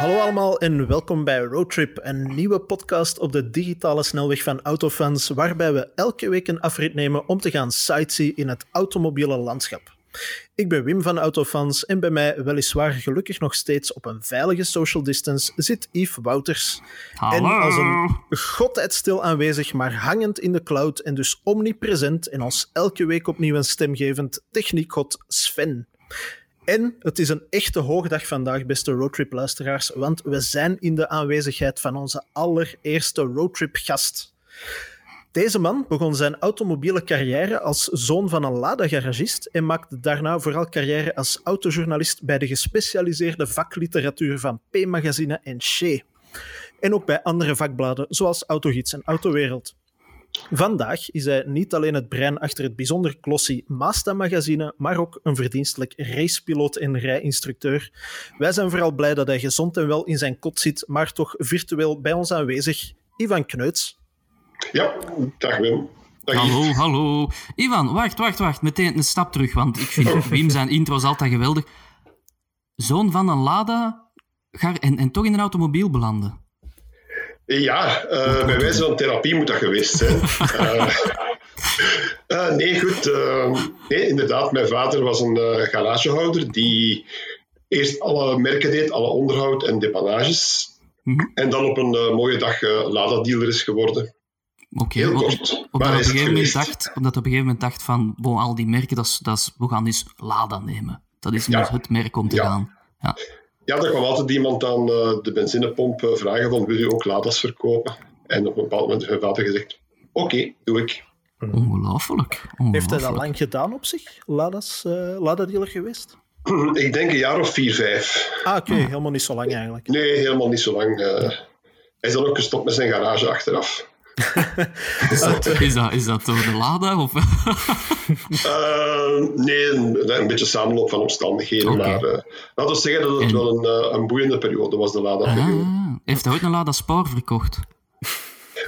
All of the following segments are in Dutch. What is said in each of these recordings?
Hallo allemaal en welkom bij Roadtrip, een nieuwe podcast op de digitale snelweg van Autofans, waarbij we elke week een afrit nemen om te gaan sightsee in het automobiele landschap. Ik ben Wim van Autofans en bij mij, weliswaar gelukkig nog steeds op een veilige social distance, zit Yves Wouters. En als een godheid stil aanwezig, maar hangend in de cloud en dus omnipresent en ons elke week opnieuw een stemgevend techniekgod Sven. En het is een echte hoogdag vandaag, beste roadtrip-luisteraars, want we zijn in de aanwezigheid van onze allereerste roadtrip-gast. Deze man begon zijn automobiele carrière als zoon van een Lada-garagist en maakte daarna vooral carrière als autojournalist bij de gespecialiseerde vakliteratuur van P-magazine en Shea. En ook bij andere vakbladen, zoals Autogids en Autowereld. Vandaag is hij niet alleen het brein achter het bijzonder glossy Mazda-magazine, maar ook een verdienstelijk racepiloot en rijinstructeur. Wij zijn vooral blij dat hij gezond en wel in zijn kot zit, maar toch virtueel bij ons aanwezig. Ivan Kneuts. Ja, dag Wim. Dag hallo, hallo. Ivan, wacht, wacht, wacht. Meteen een stap terug, want ik vind Wim zijn intro is altijd geweldig. Zoon van een Lada en, en toch in een automobiel belanden. Ja, eh, bij wijze van therapie moet dat geweest zijn. Eh, eh, nee, goed. nee, inderdaad, mijn vader was een eh, garagehouder die eerst alle merken deed, alle onderhoud en depannages. Mhm. En dan op een mooie dag Lada-dealer is geworden. Oké, Heel op- kort. Op, hij een is dacht, omdat op een gegeven moment dacht van, bon, al die merken, dat is, dat is, we gaan eens Lada nemen. Dat is Ja. het merk om te Ja. gaan. Ja. Ja, er kwam altijd iemand aan eh, de benzinepomp eh, vragen van wil u ook Lada's verkopen? En op een bepaald moment heeft mijn vader gezegd, oké, doe ik. Ongelooflijk. Heeft hij dat lang gedaan op zich? Lada's, eh, Lada-dealer geweest? Ik denk een jaar of vier, vijf. Ah, oké, helemaal niet zo lang eigenlijk. Nee, helemaal niet zo lang. eh. hij is dan ook gestopt met zijn garage achteraf. Is dat, is, dat, is dat door de Lada? Of? Eh, nee, een, een beetje samenloop van omstandigheden. Maar eh, laten we zeggen dat het En- wel een, eh, een boeiende periode was, de Lada-periode. Ah, heeft hij ooit een Lada Sport verkocht?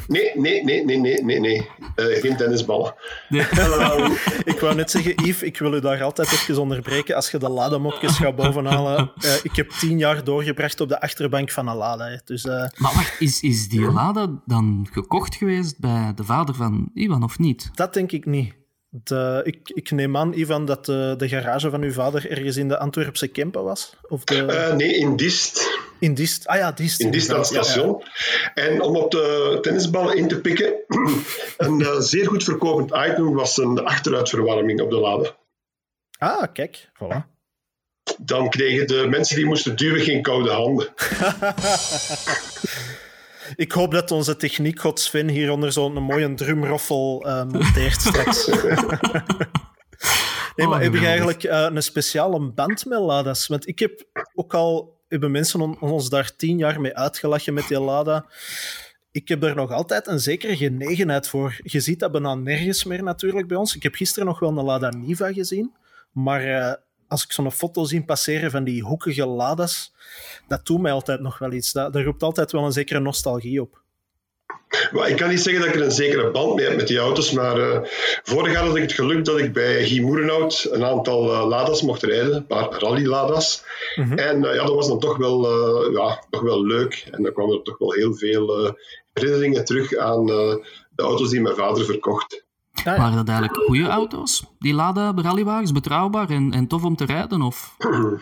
Nee, nee, nee, nee, nee, nee. nee. Eh, geen tennisballen. Nee. Ehm, Ik wou net zeggen, Yves, ik wil u daar altijd even onderbreken als je de Lada-mopjes gaat bovenhalen. Eh, ik heb tien jaar doorgebracht op de achterbank van een Lada. hè. Dus eh, Maar wacht, is, is die Lada dan gekocht geweest bij de vader van Ivan of niet? dat denk ik niet. De, ik, ik neem aan, Ivan, dat de, de garage van uw vader ergens in de Antwerpse Kempen was? Of de, nee, in Dist. In Dist? Ah ja, Dist. In Dist aan het inderdaad, ja, ja. station. En om op de tennisballen in te pikken, een eh, zeer goed verkopend item was een achteruitverwarming op de Lada. Ah, kijk, voilà. Dan kregen de mensen die moesten duwen geen koude handen. Ik hoop dat onze techniekgod Sven hieronder zo'n mooie drumroffel monteert straks. nee, maar Oh, heb je eigenlijk eh, een speciale band met Lada's? Want ik heb ook al... Hebben mensen on- ons daar tien jaar mee uitgelachen met die Lada. Ik heb er nog altijd een zekere genegenheid voor. Je ziet dat bijna nergens meer natuurlijk bij ons. Ik heb gisteren nog wel een Lada Niva gezien. Maar eh, als ik zo'n foto zie passeren van die hoekige Lada's, dat doet mij altijd nog wel iets. Dat roept altijd wel een zekere nostalgie op. Maar ik kan niet zeggen dat ik er een zekere band mee heb met die auto's, maar eh, vorig jaar had ik het geluk dat ik bij Guy Moerenhout een aantal eh, Lada's mocht rijden, een paar rally-Lada's. En eh, ja, dat was dan toch wel, eh, ja, toch wel leuk. En dan kwamen er toch wel heel veel herinneringen terug aan eh, de auto's die mijn vader verkocht. Ja. Waren dat eigenlijk goede auto's? Die Lada rallywagens, betrouwbaar en, en tof om te rijden? Of?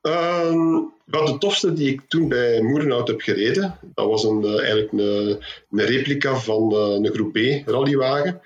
Ehm, wat de tofste die ik toen bij Moerenhout heb gereden, dat was een, eh, eigenlijk een, een replica van eh, een groep B rallywagen.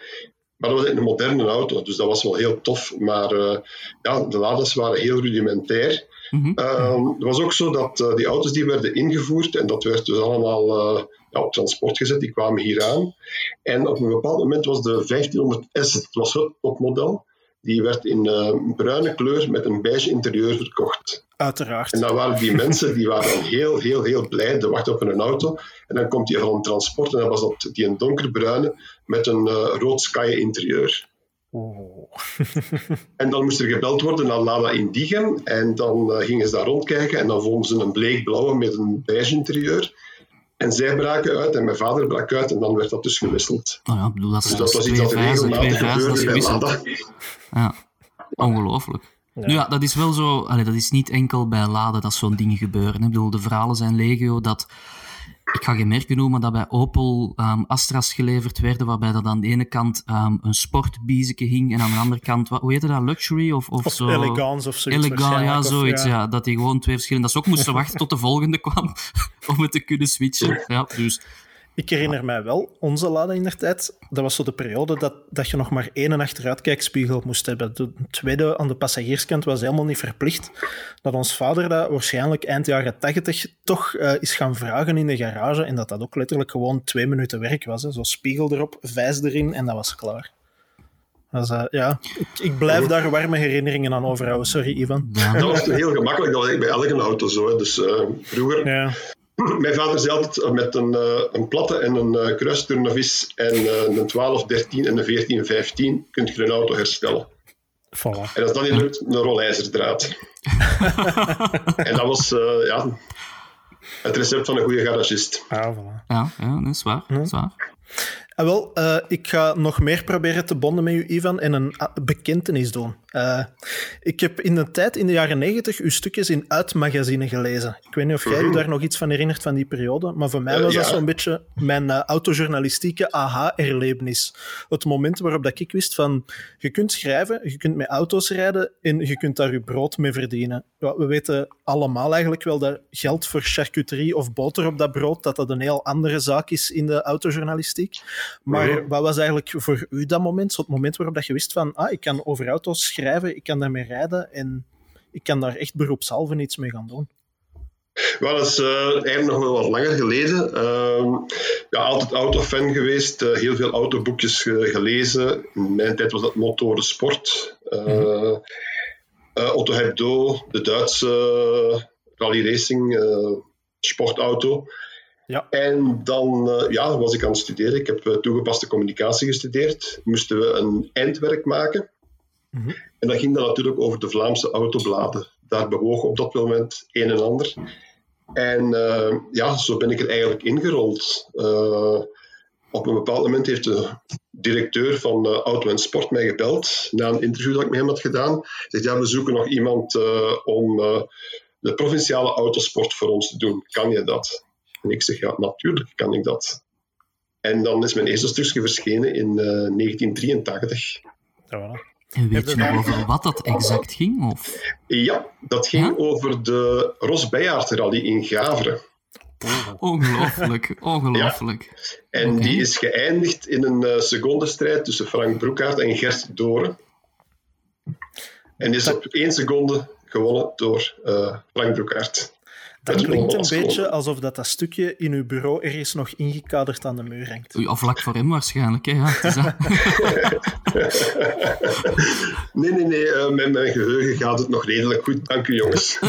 Maar dat was een moderne auto, dus dat was wel heel tof. Maar eh, ja, de Lada's waren heel rudimentair. Mhm. Ehm, het was ook zo dat eh, die auto's die werden ingevoerd, en dat werd dus allemaal ja, op transport gezet, die kwamen hier aan. En op een bepaald moment was de 1500S, het was het topmodel, die werd in eh, bruine kleur met een beige interieur verkocht. Uiteraard. En dan waren die mensen die waren heel, heel, heel blij. Die wachten op een auto. En dan komt die van een transport. En dan was dat die een donkerbruine met een eh, rood Sky interieur. Oh. En dan moest er gebeld worden naar Lada Indigem. En dan eh, gingen ze daar rondkijken. En dan vonden ze een bleekblauwe met een beige interieur. En zij braken uit en mijn vader brak uit. En dan werd dat dus gewisseld. Nou ja, ik bedoel, dat is, Dus dat was twee iets dat regelmatig vijzen, dat is gebeurde bij gewisseld. Lada. Ja, ongelooflijk. Ja. Nu ja, dat is wel zo. Allee, dat is niet enkel bij laden dat zo'n dingen gebeuren. Ik bedoel, de verhalen zijn legio dat. Ik ga geen merken noemen, dat bij Opel um, Astra's geleverd werden, waarbij dat aan de ene kant um, een sportbiezen hing en aan de andere kant, wat, hoe heette dat, luxury of, of, of zo? Elegance of zoiets. Elegant, ja, zoiets. Ja. ja. dat die gewoon twee verschillende... Dat ze ook moesten wachten tot de volgende kwam om het te kunnen switchen. Ja, dus ik herinner mij wel, onze Lada in der tijd, dat was zo de periode dat, dat je nog maar één achteruitkijkspiegel moest hebben. De tweede aan de passagierskant was helemaal niet verplicht. Dat ons vader dat waarschijnlijk eind jaren 80 toch uh, is gaan vragen in de garage en dat dat ook letterlijk gewoon twee minuten werk was. Hè. Zo spiegel erop, vijs erin en dat was klaar. Dus, uh, ja, ik, ik, blijf daar warme herinneringen aan overhouden. Sorry, Ivan. Ja. Dat was heel gemakkelijk. Dat was bij elke auto zo. Hè. Dus uh, vroeger... Ja Mijn vader zei altijd eh, met een, uh, een platte en een uh, kruisturnevis en uh, een 12, 13 en een 14, 15 kun je een auto herstellen. Voilà. En als dat niet lukt, een rollijzerdraad. en dat was ja, het recept van een goede garagist. Ah, voilà. Ja, ja dat is waar. Dat is waar. Ah, wel, uh, ik ga nog meer proberen te bonden met u, Ivan, en een ah, bekentenis doen. Uh, ik heb in de tijd, in de jaren negentig, uw stukjes in Uitmagazine gelezen. Ik weet niet of jij u mhm. daar nog iets van herinnert van die periode, maar voor mij was uh, dat zo'n beetje mijn autojournalistieke aha-erlevenis. Het moment waarop dat ik wist van, je kunt schrijven, je kunt met auto's rijden en je kunt daar je brood mee verdienen. Ja, we weten allemaal eigenlijk wel dat geld voor charcuterie of boter op dat brood, dat dat een heel andere zaak is in de autojournalistiek. Maar wat was eigenlijk voor u dat moment, zo het moment waarop dat je wist van, ah, ik kan over auto's schrijven, ik kan daarmee rijden en ik kan daar echt beroepshalve iets mee gaan doen? Wel, dat is uh, eigenlijk nog wel wat langer geleden. Uh, ja, altijd autofan geweest, uh, heel veel autoboekjes gelezen. In mijn tijd was dat motorensport. Mm-hmm. Otto Hebdo, de Duitse rally racing sportauto. Ja. En dan uh, ja, was ik aan het studeren. Ik heb uh, toegepaste communicatie gestudeerd. Moesten we een eindwerk maken. Mm -hmm. En dat ging dan natuurlijk over de Vlaamse autobladen. Daar bewoog op dat moment een en ander. En uh, ja, zo ben ik er eigenlijk ingerold. op een bepaald moment heeft de directeur van Auto en Sport mij gebeld, na een interview dat ik met hem had gedaan. Hij zegt, ja, we zoeken nog iemand om de provinciale autosport voor ons te doen. Kan je dat? En ik zeg, ja, natuurlijk kan ik dat. En dan is mijn eerste stukje verschenen in uh, 1983. Ja, en weet je nog over wat dat exact ging? Of? Ja, dat ging ja? over de Ros Rally in Gaveren. Ongelooflijk, ongelooflijk. Ja. En okay. die is geëindigd in een uh, secondenstrijd tussen Frank Broekhaart en Gert Doren. En die is op één seconde gewonnen door uh, Frank Broekhaart. Dat klinkt een beetje alsof dat, dat stukje in uw bureau ergens nog ingekaderd aan de muur hangt. Of vlak voor hem waarschijnlijk, hè? Ja, nee, nee, nee. Uh, met mijn geheugen gaat het nog redelijk goed. Dank u, jongens.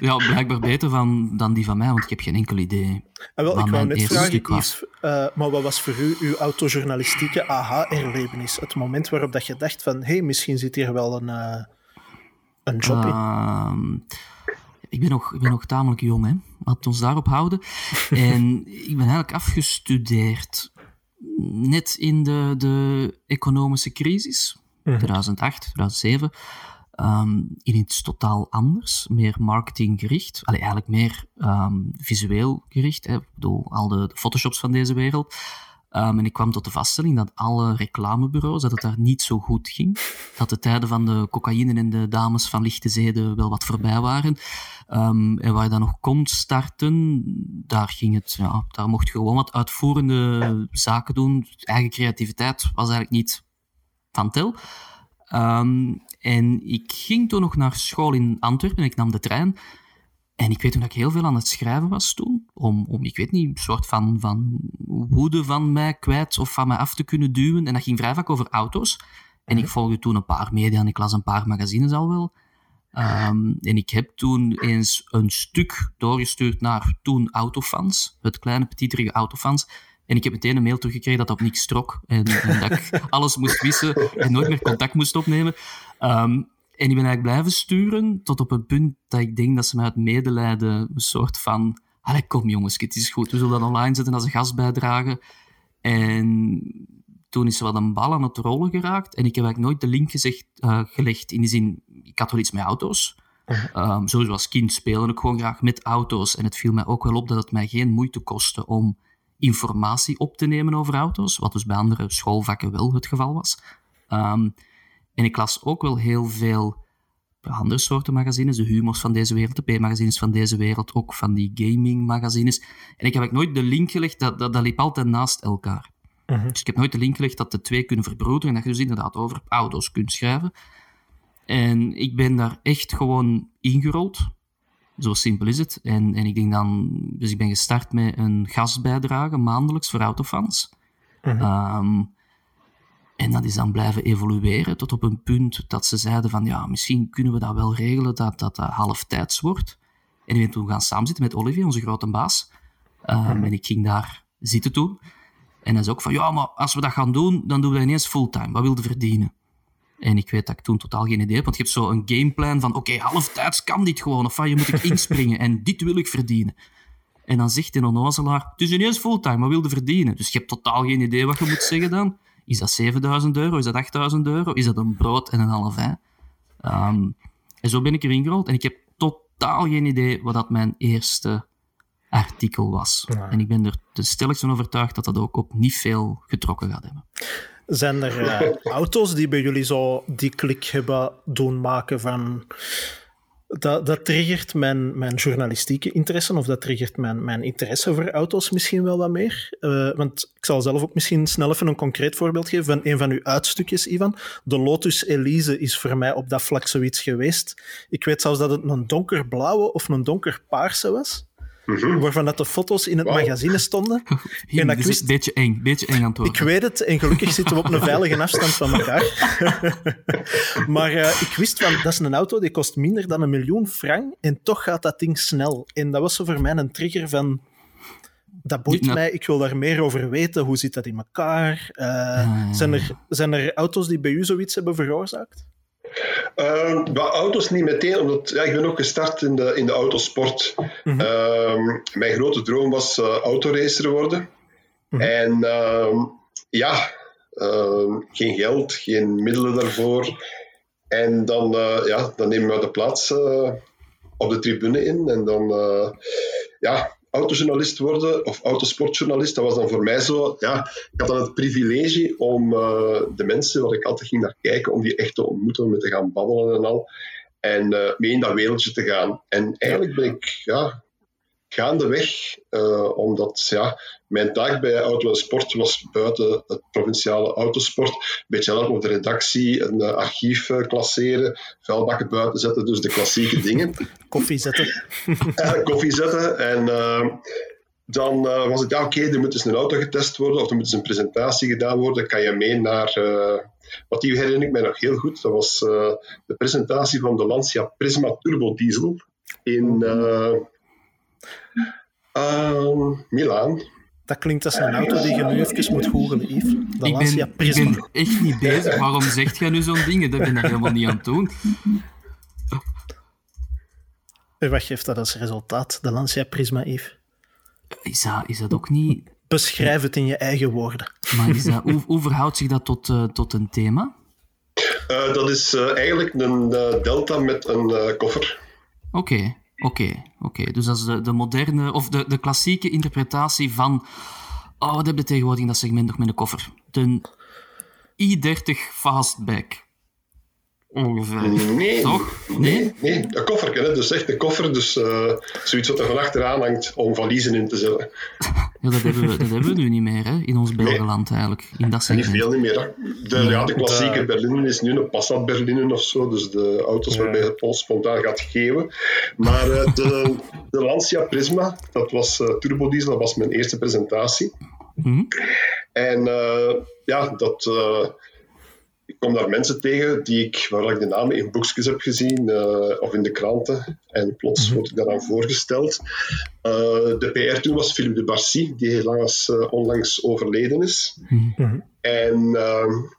ja, blijkbaar beter van, dan die van mij, want ik heb geen enkel idee. Ah, wel, ik wou net vragen, Yves, uh, maar wat was voor u uw autojournalistieke aha-erlevenis? Het moment waarop dat je dacht van, hé, hey, misschien zit hier wel een... Uh, een job uh, ik ben, nog, ik ben nog tamelijk jong, hè. Laten ons daarop houden. en ik ben eigenlijk afgestudeerd net in de, de economische crisis, mm 2008, 2007. Um, in iets totaal anders, meer marketinggericht. Allee, eigenlijk meer um, visueel gericht. Hè. Ik bedoel, al de, de photoshops van deze wereld. Um, en ik kwam tot de vaststelling dat alle reclamebureaus, dat het daar niet zo goed ging. Dat de tijden van de cocaïne en de dames van lichte zeden wel wat voorbij waren. Um, en waar je dan nog kon starten, daar ging het, ja, daar mocht je gewoon wat uitvoerende zaken doen. Eigen creativiteit was eigenlijk niet van tel. Um, en ik ging toen nog naar school in Antwerpen en ik nam de trein. En ik weet toen dat ik heel veel aan het schrijven was toen, om, om ik weet niet, een soort van, van woede van mij kwijt of van mij af te kunnen duwen. En dat ging vrij vaak over auto's. En ik mhm. volgde toen een paar media en ik las een paar magazines al wel. Um, en ik heb toen eens een stuk doorgestuurd naar toen Autofans, het kleine petiterige Autofans. En ik heb meteen een mail teruggekregen dat dat op niks trok. En, en dat ik alles moest wissen en nooit meer contact moest opnemen. Um, en ik ben eigenlijk blijven sturen tot op een punt dat ik denk dat ze mij uit medelijden een soort van... Allee, kom jongens, het is goed. We zullen dat online zetten als een gastbijdrage. En toen is er wat een bal aan het rollen geraakt. En ik heb eigenlijk nooit de link gezegd, uh, gelegd in de zin, ik had wel iets met auto's. Um, sowieso als kind spelen ik gewoon graag met auto's. En het viel mij ook wel op dat het mij geen moeite kostte om informatie op te nemen over auto's, wat dus bij andere schoolvakken wel het geval was. Um, en ik las ook wel heel veel andere soorten magazines, de humors van deze wereld, de P-magazines van deze wereld, ook van die gaming-magazines. En ik heb nooit de link gelegd, dat, dat, dat liep altijd naast elkaar. Mhm. Dus ik heb nooit de link gelegd dat de twee kunnen verbroederen en dat je dus inderdaad over auto's kunt schrijven. En ik ben daar echt gewoon ingerold. Zo simpel is het. En, en ik denk dan, dus ik ben gestart met een gastbijdrage maandelijks voor autofans. Mhm. Ehm, en dat is dan blijven evolueren tot op een punt dat ze zeiden van ja, misschien kunnen we dat wel regelen dat dat uh, halftijds wordt. En ik ben toen gaan samenzitten met Olivier, onze grote baas. Um, En ik ging daar zitten toen. En hij zei ook van ja, maar als we dat gaan doen, dan doen we dat ineens fulltime. Wat wilde verdienen? En ik weet dat ik toen totaal geen idee heb, want je hebt zo een gameplan van oké, okay, halftijds kan dit gewoon, of van je moet ik inspringen en dit wil ik verdienen. En dan zegt een onnozelaar, het is ineens fulltime, wat wilde verdienen? Dus je hebt totaal geen idee wat je moet zeggen dan. Is dat 7000 euro? Is dat 8000 euro? Is dat een brood en een half ei? Um, en zo ben ik erin gerold en ik heb totaal geen idee wat dat mijn eerste artikel was. En ik ben er te stelligst van overtuigd dat dat ook op niet veel getrokken gaat hebben. Zijn er uh, auto's die bij jullie zo die klik hebben doen maken van... Dat, dat triggert mijn, mijn journalistieke interesse, of dat triggert mijn, mijn interesse voor auto's misschien wel wat meer. Uh, want ik zal zelf ook misschien snel even een concreet voorbeeld geven van een van uw uitstukjes, Ivan. De Lotus Elise is voor mij op dat vlak zoiets geweest. Ik weet zelfs dat het een donkerblauwe of een donkerpaarse was. Mm Waarvan dat de foto's in het magazine stonden. en dat wist... Een beetje eng, beetje eng aan het Ik weet het, en gelukkig zitten we op een veilige afstand van elkaar. maar uh, ik wist van, dat is een auto die kost minder dan een miljoen frank en toch gaat dat ding snel. En dat was zo voor mij een trigger van... Dat boeit mij, ik wil daar meer over weten. Hoe zit dat in elkaar? Uh, zijn, er, zijn er auto's die bij u zoiets hebben veroorzaakt? Uh, auto's niet meteen, omdat ja, ik ben ook gestart in de, in de autosport. Mm mijn grote droom was uh, autoracer worden. Mhm. En uh, ja, geen geld, geen middelen daarvoor. En dan, uh, ja, dan nemen we de plaats uh, op de tribune in. En dan, ja, autojournalist worden of autosportjournalist, dat was dan voor mij zo. Ja, ik had dan het privilege om uh, de mensen waar ik altijd ging naar kijken, om die echt te ontmoeten, om te gaan babbelen en al. En uh, mee in dat wereldje te gaan. En eigenlijk ben ik ja, gaandeweg, uh, omdat ja, mijn taak bij Auto en Sport was buiten het provinciale autosport, een beetje helpen op de redactie, een uh, archief uh, klasseren, vuilbakken buiten zetten, dus de klassieke dingen. koffie zetten. koffie zetten en dan was het, ja oké, okay, er moet eens een auto getest worden of er moet eens een presentatie gedaan worden, kan je mee naar... wat die herinner ik mij nog heel goed, dat was de presentatie van de Lancia Prisma Turbo Diesel in uh, Milaan. Dat klinkt als een auto die je nu even moet googlen, Yves. De Lancia Prisma. Ik ben echt niet bezig. Waarom zegt jij nu zo'n dingen? Dat ben ik helemaal niet aan het doen. En wat geeft dat als resultaat, de Lancia Prisma, Yves? Is dat, is dat ook niet... Beschrijf het in je eigen woorden. Maar is dat, hoe, hoe verhoudt zich dat tot, uh, tot een thema? Uh, dat is uh, eigenlijk een Delta met een koffer. Oké. Oké, oké. Dus dat is de, de moderne, of de, de klassieke interpretatie van. Oh, wat heb je tegenwoordig in dat segment nog met een koffer? De i30 Fastback. Ongeveer. Nee. Toch? Nee? Nee, een koffer, hè? dus echt een koffer. Dus uh, zoiets wat er van achteraan hangt om valiezen in te zetten. Ja, dat hebben we, dat hebben we nu niet meer hè? in ons Belgeland eigenlijk. In dat segment. Niet veel niet meer. De, ja, de klassieke Berliner is nu een Passat Berliner of zo. Dus de auto's waarbij het pols spontaan gaat geven. Maar uh, de, de Lancia Prisma, dat was uh, turbodiesel, dat was mijn eerste presentatie. Mm -hmm. En ja, dat ik kom daar mensen tegen die ik, waar ik de namen in boekjes heb gezien uh, of in de kranten. En plots -hmm. word ik daaraan voorgesteld. Uh, de PR toen was Philippe de Barcy, die helaas uh, onlangs overleden is. Mm -hmm. En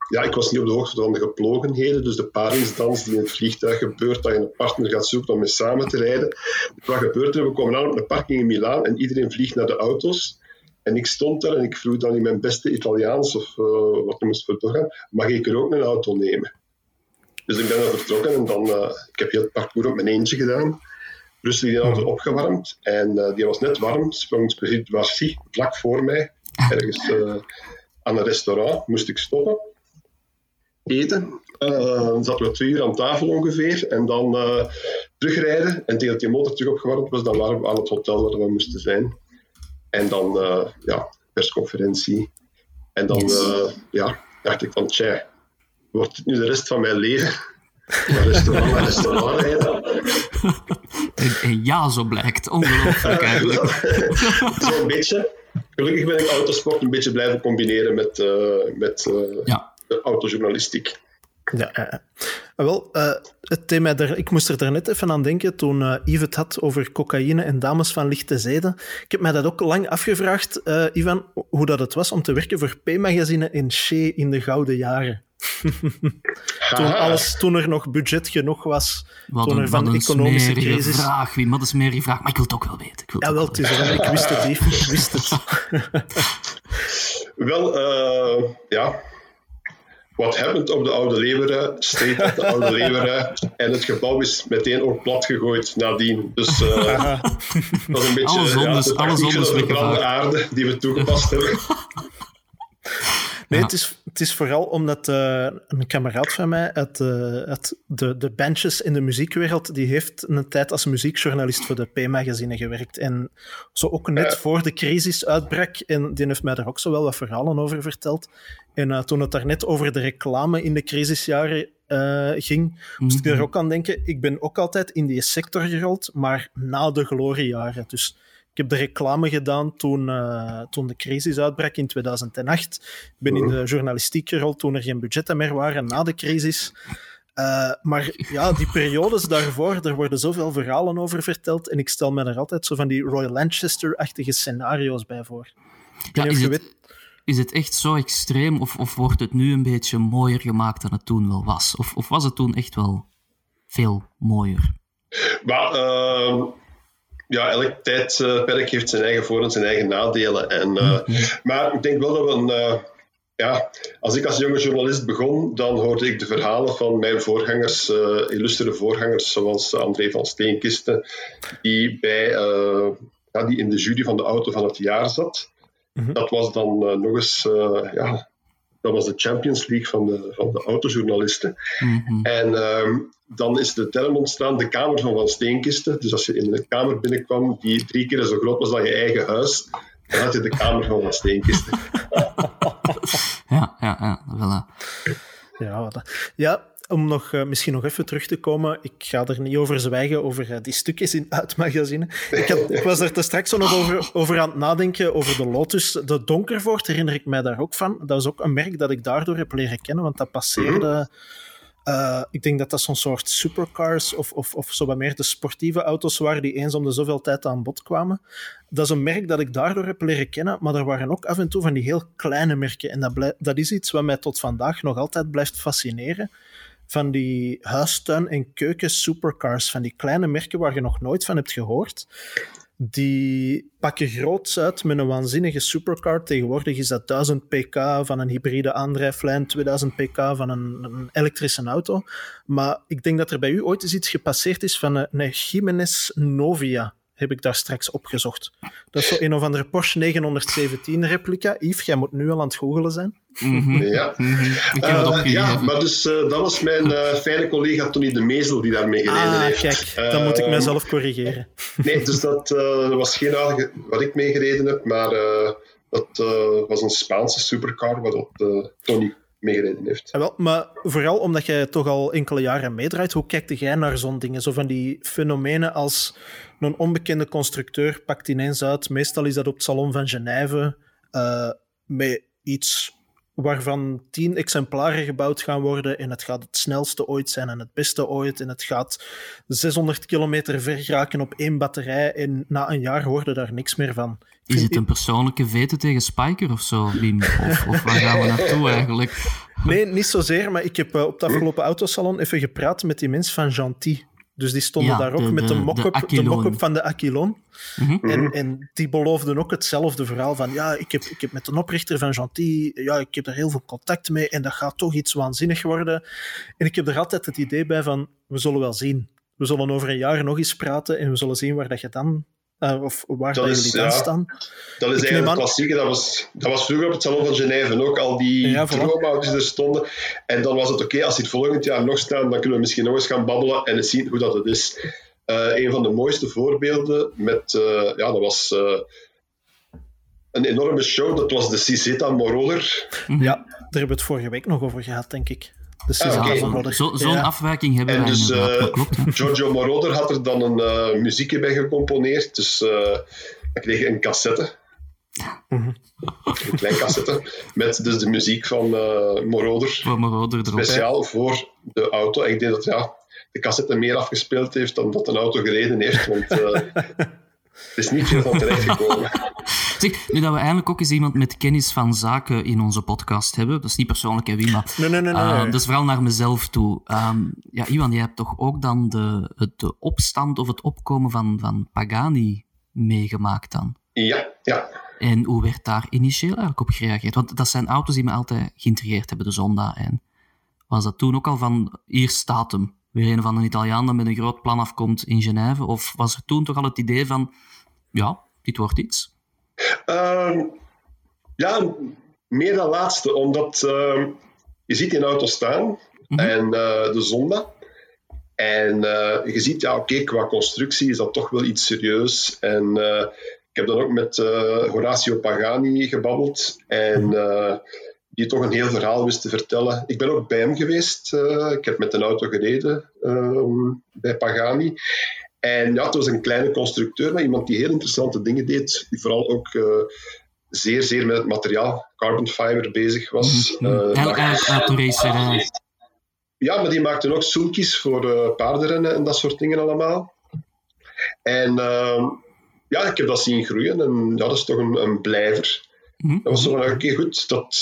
ja, ik was niet op de hoogte van de geplogenheden. Dus de paringsdans die in het vliegtuig gebeurt, dat je een partner gaat zoeken om mee samen te rijden. Wat gebeurt er? We komen aan op een parking in Milaan en iedereen vliegt naar de auto's. En ik stond daar en ik vroeg dan in mijn beste Italiaans, of uh, wat ik moest voor doorgaan, mag ik er ook een auto nemen? Dus ik ben dan vertrokken en dan, uh, ik heb heel het parcours op mijn eentje gedaan. Rustig die auto opgewarmd en uh, die was net warm, sprong Specific vlak voor mij, ergens aan een restaurant, moest ik stoppen, eten. dan zaten we twee uur aan tafel ongeveer en dan terugrijden. En tegen dat die motor terug opgewarmd was, dan waren we aan het hotel waar we moesten zijn. En dan, uh, ja, persconferentie. En dan, uh, ja, dacht ik van, tja, wordt het nu de rest van mijn leven? Een restaurant, een restaurant rijden. En, ja, zo blijkt. Ongelooflijk eigenlijk. Zo'n beetje. Gelukkig ben ik autosport een beetje blijven combineren met, uh, met ja. autojournalistiek. Ja, uh, wel, uh, het thema er, ik moest er daarnet even aan denken toen uh, Yves het had over cocaïne en dames van lichte zeden. Ik heb mij dat ook lang afgevraagd, Ivan, hoe dat het was om te werken voor P-magazine in Shea in de gouden jaren. toen, alles, toen er nog budget genoeg was, wat toen er van de economische crisis... vraag, wie, wat is meer die vraag? Maar ik wil het ook wel weten. Ik wil ja, wel, het is ik wist het even, ik wist het. wel, ja wat happened op de Oude Leeuwen steekt op de Oude Leeuwen en het gebouw is meteen ook plat gegooid nadien. Dus uh, dat is een beetje alles ja, de alles van de aarde die we toegepast hebben. Nee, het, is, het is vooral omdat uh, een kameraad van mij uit, uh, uit de, de benches in de muziekwereld, die heeft een tijd als muziekjournalist voor de P-magazine gewerkt. En zo ook net voor de crisis uitbrak, en die heeft mij daar ook zo wel wat verhalen over verteld. En uh, toen het daar net over de reclame in de crisisjaren ging, moest ik er ook aan denken. Ik ben ook altijd in die sector gerold, maar na de gloriejaren. Dus ik heb de reclame gedaan toen, uh, toen de crisis uitbrak in 2008. Ik ben in de journalistiek gerold toen er geen budgetten meer waren na de crisis. Uh, maar ja, die periodes daarvoor, er worden zoveel verhalen over verteld. En ik stel me er altijd zo van die Royal Lancaster-achtige scenario's bij voor. Ja, is, het, weet... is het echt zo extreem of, of wordt het nu een beetje mooier gemaakt dan het toen wel was? Of, of was het toen echt wel veel mooier? Maar, uh ja, elk tijdperk heeft zijn eigen voor- en zijn eigen nadelen. En, uh, Maar ik denk wel dat we een. Uh, ja, als ik als jonge journalist begon, dan hoorde ik de verhalen van mijn voorgangers, uh, illustere voorgangers, zoals André van Steenkisten, die, bij, ja, die in de jury van de auto van het jaar zat. Mm -hmm. Dat was dan nog eens ja, dat was de Champions League van de, van de autojournalisten. Mm -hmm. En um, dan is de term ontstaan, de Kamer van Van Steenkisten. Dus als je in een kamer binnenkwam die drie keer zo groot was dan je eigen huis, dan had je de Kamer van Van Steenkisten. ja, ja, ja. Voilà. Ja, ja, om nog, uh, misschien nog even terug te komen, ik ga er niet over zwijgen, over uh, die stukjes in het magazine. Ik, ik was er te straks nog over, over aan het nadenken, over de Lotus. De Donkervoort herinner ik mij daar ook van. Dat was ook een merk dat ik daardoor heb leren kennen, want dat passeerde... Uh, ik denk dat dat zo'n soort supercars of, of, of zo wat meer de sportieve auto's waren die eens om de zoveel tijd aan bod kwamen. Dat is een merk dat ik daardoor heb leren kennen, maar er waren ook af en toe van die heel kleine merken. En dat, dat is iets wat mij tot vandaag nog altijd blijft fascineren van die huistuin- en keuken supercars, van die kleine merken waar je nog nooit van hebt gehoord. Die pakken groots uit met een waanzinnige supercar. Tegenwoordig is dat 1000 pk van een hybride aandrijflijn, 2000 pk van een, een elektrische auto. Maar ik denk dat er bij u ooit eens iets gepasseerd is van een, een Novia heb ik daar straks opgezocht. Dat is zo een of andere Porsche 917 replica. Yves, jij moet nu al aan het googelen zijn. Mm -hmm. Ja, mm -hmm. ik heb het uh, ja maar dus uh, dat was mijn uh, fijne collega Tony de Mezel die daarmee gereden ah, heeft. kijk, dan moet ik mezelf corrigeren. Nee, dus dat was geen aardige wat ik mee gereden heb, maar dat was een Spaanse supercar waar dat, Tony meegereden heeft. Ja, wel, maar vooral omdat jij toch al enkele jaren meedraait, hoe kijkt jij naar zo'n dingen? Zo van die fenomenen als een onbekende constructeur pakt ineens uit, meestal is dat op het Salon van Genève, uh, met iets waarvan tien exemplaren gebouwd gaan worden en het gaat het snelste ooit zijn en het beste ooit en het gaat 600 kilometer ver geraken op één batterij en na een jaar hoorde daar niks meer van. Is het een persoonlijke vete tegen Spiker of zo, Wim? Of, of waar gaan we naartoe eigenlijk? Nee, niet zozeer, maar ik heb op het afgelopen autosalon even gepraat met die mens van Gentil. Dus die stonden daar ook met de, mock-up, de, mock van de Aquilon. Mhm. en, Mhm. en die beloofden ook hetzelfde verhaal van ja, ik heb, ik heb met de oprichter van Gentil, ja, ik heb er heel veel contact mee en dat gaat toch iets waanzinnig worden. En ik heb er altijd het idee bij van, we zullen wel zien. We zullen over een jaar nog eens praten en we zullen zien waar dat je dan, of waar Dat is- jullie dan ja. staan. Dat is Ik eigenlijk het klassieke. Dat was, dat was vroeger op het Salon van Genève ook. Al die Ja, voilà. droomauto's die er stonden. En dan was het oké, als die het volgend jaar nog staan, dan kunnen we misschien nog eens gaan babbelen en eens zien hoe dat het is. Eh, een van de mooiste voorbeelden met, eh, ja, dat was eh, een enorme show. Dat was de Cizeta Moroder. Ja, daar hebben we het vorige week nog over gehad, denk ik. Ah. Ja, zo- Zo'n Ja. afwijking hebben En wij dus inderdaad, eh, dat klopt. Giorgio Moroder had er dan een eh, muziekje bij gecomponeerd. Dus eh dan kreeg een cassette. Mhm. Een klein cassette. Met dus de muziek van eh Moroder. Erop. Speciaal voor de auto. Ik denk dat ja, de cassette meer afgespeeld heeft dan dat een auto gereden heeft. Want eh er is niet veel van terechtgekomen. Zeg, nu dat we eigenlijk ook eens iemand met kennis van zaken in onze podcast hebben, dat is niet persoonlijk, hè, Wim, maar Nee, nee, nee. nee. Uh, dat is vooral naar mezelf toe. Ehm, ja, Iwan, jij hebt toch ook dan de, het- de opstand of het opkomen van, van Pagani meegemaakt dan? Ja, ja. En hoe werd daar initieel eigenlijk op gereageerd? Want dat zijn auto's die me altijd geïntrigeerd hebben, de Zonda. En was dat toen ook al van, hier staat hem. Weer een van een Italiaan dat met een groot plan afkomt in Genève? Of was er toen toch al het idee van, ja, dit wordt iets? Ehm, ja, meer dan laatste. Omdat ehm, je ziet die auto staan. Mhm. En eh, de Zonda. En eh, je ziet, ja, oké, qua constructie is dat toch wel iets serieus. En eh, ik heb dan ook met Horacio Pagani gebabbeld. En eh, die toch een heel verhaal wist te vertellen. Ik ben ook bij hem geweest. ik heb met een auto gereden ehm, bij Pagani. En ja, het was een kleine constructeur, maar iemand die heel interessante dingen deed. Die vooral ook eh, zeer, zeer met het materiaal, carbon fiber, bezig was. Racerij. ja, maar die maakten ook sulkies voor eh, paardenrennen en dat soort dingen allemaal. En ehm, ja, ik heb dat zien groeien en ja, dat is toch een, een blijver. Mhm. Dat was zo van, oké, goed, dat,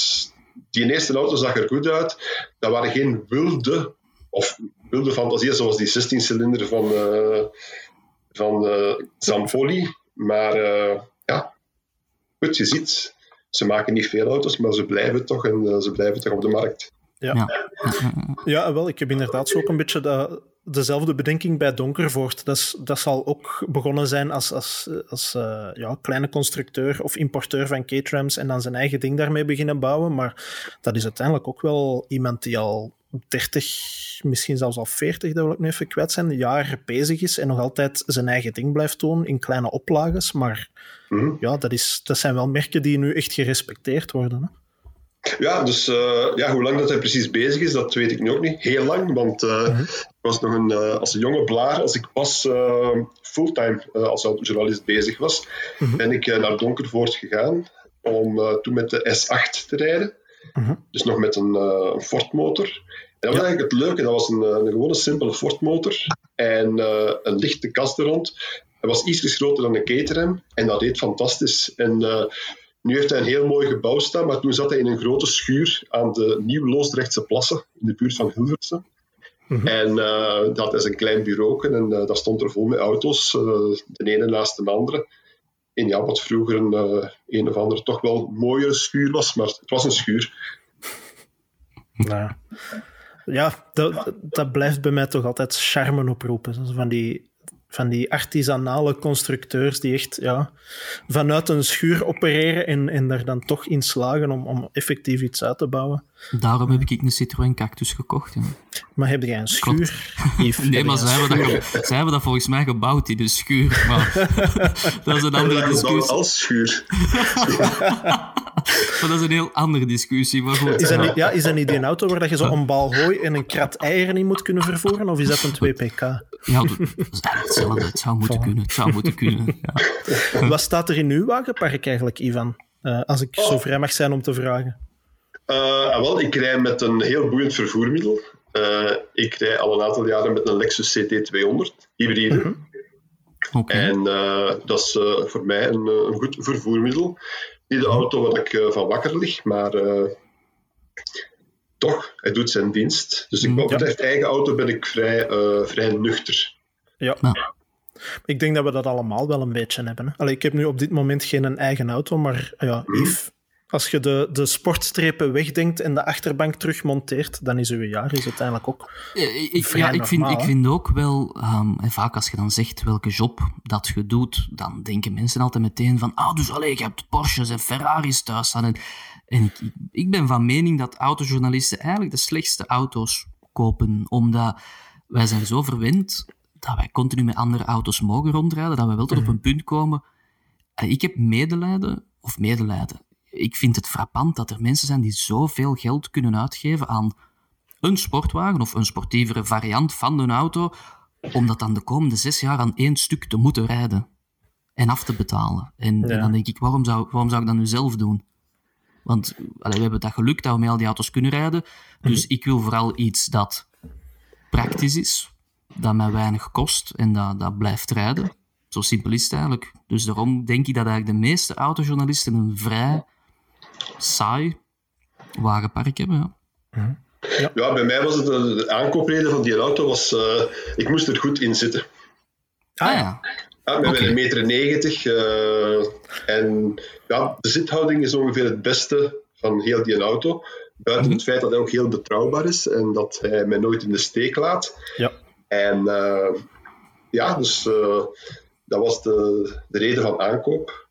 die eerste auto zag er goed uit. Dat waren geen wilde, of wilde fantasieën zoals die 16-cilinder van, eh van Zampoli. Maar eh, ja, goed, je ziet, ze maken niet veel auto's, maar ze blijven toch en ze blijven toch op de markt. Ja. Ja. Ja, wel, ik heb inderdaad zo ook een beetje dat, dezelfde bedenking bij Donkervoort. Dat, is, dat zal ook begonnen zijn als, als, als eh, ja, kleine constructeur of importeur van K-trams en dan zijn eigen ding daarmee beginnen bouwen. Maar dat is uiteindelijk ook wel iemand die al 30, misschien zelfs al 40, dat wil ik nu even kwijt zijn, jaar bezig is en nog altijd zijn eigen ding blijft doen in kleine oplages. Maar Mhm. ja, dat, is, dat zijn wel merken die nu echt gerespecteerd worden. Hè? Ja, dus eh, ja, hoe lang dat hij precies bezig is, dat weet ik nu ook niet. Heel lang, want eh, ik was nog een, eh, als een jonge blaar, als ik pas eh, fulltime als autojournalist bezig was, ben ik naar Donkervoort gegaan om toen met de S8 te rijden. Mhm. Dus nog met een, een Ford-motor. En dat was eigenlijk het leuke, dat was een, eh, een gewone simpele Ford-motor en eh, een lichte kast er rond. Hij was iets groter dan een Caterham en dat deed fantastisch. En eh, nu heeft hij een heel mooi gebouw staan, maar toen zat hij in een grote schuur aan de Nieuw-Loosdrechtse plassen, in de buurt van Hilversum. Mhm. En eh, dat hij zijn klein bureau en eh, dat stond er vol met auto's, de ene naast de andere. In ja, wat vroeger een, een of andere toch wel mooiere schuur was, maar het was een schuur. Ja, ja dat, dat blijft bij mij toch altijd charme oproepen. Van die, van die artisanale constructeurs die echt ja, vanuit een schuur opereren en, en daar dan toch in slagen om, om effectief iets uit te bouwen. Daarom heb ik een Citroën Cactus gekocht. ja. Maar heb jij een schuur? Yves? Nee, maar zij hebben, dat, zij hebben dat volgens mij gebouwd in de schuur. Maar dat is een andere discussie. als schuur. Maar dat is een heel andere discussie. Maar goed. Is dat, niet, ja, is dat niet die auto waar dat je zo een bal hooi en een krat eieren in moet kunnen vervoeren? Of is dat een 2pk? Ja, dat is hetzelfde. Het zou moeten kunnen. Het zou moeten kunnen. Ja. Wat staat er in uw wagenpark eigenlijk, Ivan? Eh, als ik zo vrij mag zijn om te vragen. Eh, ah, wel, ik rij met een heel boeiend vervoermiddel. Eh, ik rij al een aantal jaren met een Lexus CT200 hybride. Oké. En eh, dat is eh, voor mij een, een goed vervoermiddel. Niet de auto waar ik van wakker lig, maar eh, toch, hij doet zijn dienst. Dus ik, wat betreft eigen auto ben ik vrij, eh, vrij nuchter. Ja. Ik denk dat we dat allemaal wel een beetje hebben. Allee, ik heb nu op dit moment geen eigen auto, maar ja, Mhm. Yves, als je de, de sportstrepen wegdenkt en de achterbank terugmonteert, dan is uw jaar is uiteindelijk ook... Eh, ik, ja, ik, vind, normaal, ik vind ook wel, ehm, en vaak als je dan zegt welke job dat je doet, dan denken mensen altijd meteen van, ah, dus allee, je hebt Porsches en Ferraris thuis staan. En, en ik, ik- ben van mening dat autojournalisten eigenlijk de slechtste auto's kopen, omdat wij zijn zo verwend dat wij continu met andere auto's mogen rondrijden, dat we wel tot op een punt komen. En ik heb medelijden, of medelijden. Ik vind het frappant dat er mensen zijn die zoveel geld kunnen uitgeven aan een sportwagen of een sportievere variant van een auto, om dat dan de komende zes jaar aan één stuk te moeten rijden en af te betalen. En, Ja. en dan denk ik, waarom zou, waarom zou ik dat nu zelf doen? Want allee, we hebben dat geluk dat we met al die auto's kunnen rijden. Dus ik wil vooral iets dat praktisch is, dat mij weinig kost en dat, dat blijft rijden. Zo simpel is het eigenlijk. Dus daarom denk ik dat eigenlijk de meeste autojournalisten een vrij saai wagenpark hebben. Ja. Ja, bij mij was het de, de aankoopreden van die auto, was, eh, ik moest er goed in zitten. Ah ja. Ja, met Oké. een meter negentig. eh, en ja, de zithouding is ongeveer het beste van heel die auto. Buiten het feit dat hij ook heel betrouwbaar is en dat hij mij nooit in de steek laat. Ja. En eh, ja, dus eh, dat was de, de reden van aankoop.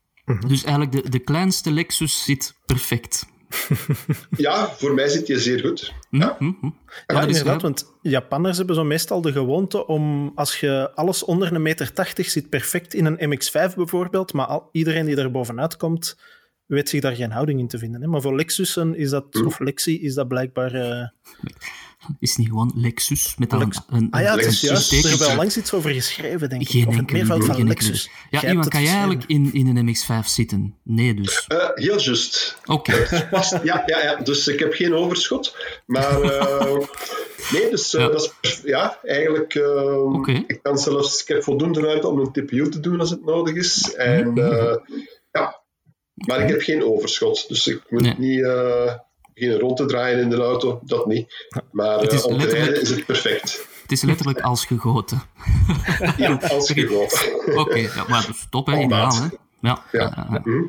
Dus eigenlijk de, de kleinste Lexus zit perfect. Ja, voor mij zit hij zeer goed. Hm, Ja. hm, hm. Ja, dat is inderdaad, wel- want Japanners hebben zo meestal de gewoonte om, als je alles onder een meter tachtig zit, perfect in een MX-5 bijvoorbeeld, maar al, iedereen die er bovenuit komt, weet zich daar geen houding in te vinden. Hè? Maar voor Lexussen is dat, of Lexi, is dat blijkbaar... eh, Is het niet gewoon Lexus met dan Lex- een, een, Ah ja, het is Lexus juist. Er hebben tekentje? wel langs iets over geschreven, denk ik. Geen of enkele idee, van geen Lexus. Ja, Jij Iwan, kan jij geschreven. eigenlijk in, in een MX-5 zitten? Nee, dus. Eh, heel juist. Oké. Past, ja, ja, ja, dus ik heb geen overschot. Maar eh, nee, dus eh, Ja. dat is ja, eigenlijk. eh, Oké. Ik kan zelfs, ik heb voldoende ruimte om een TPU te doen als het nodig is. En Mhm. eh, ja, maar ik heb geen overschot, dus ik moet Nee. niet eh, beginnen rond te draaien in de auto, dat niet. Maar Het eh, is om te letterlijk- rijden is het perfect. Het is letterlijk als gegoten. Ja, als gewoon. Oké, ja, maar dat is top, hè? Ideaal, hè? Ja. Mhm.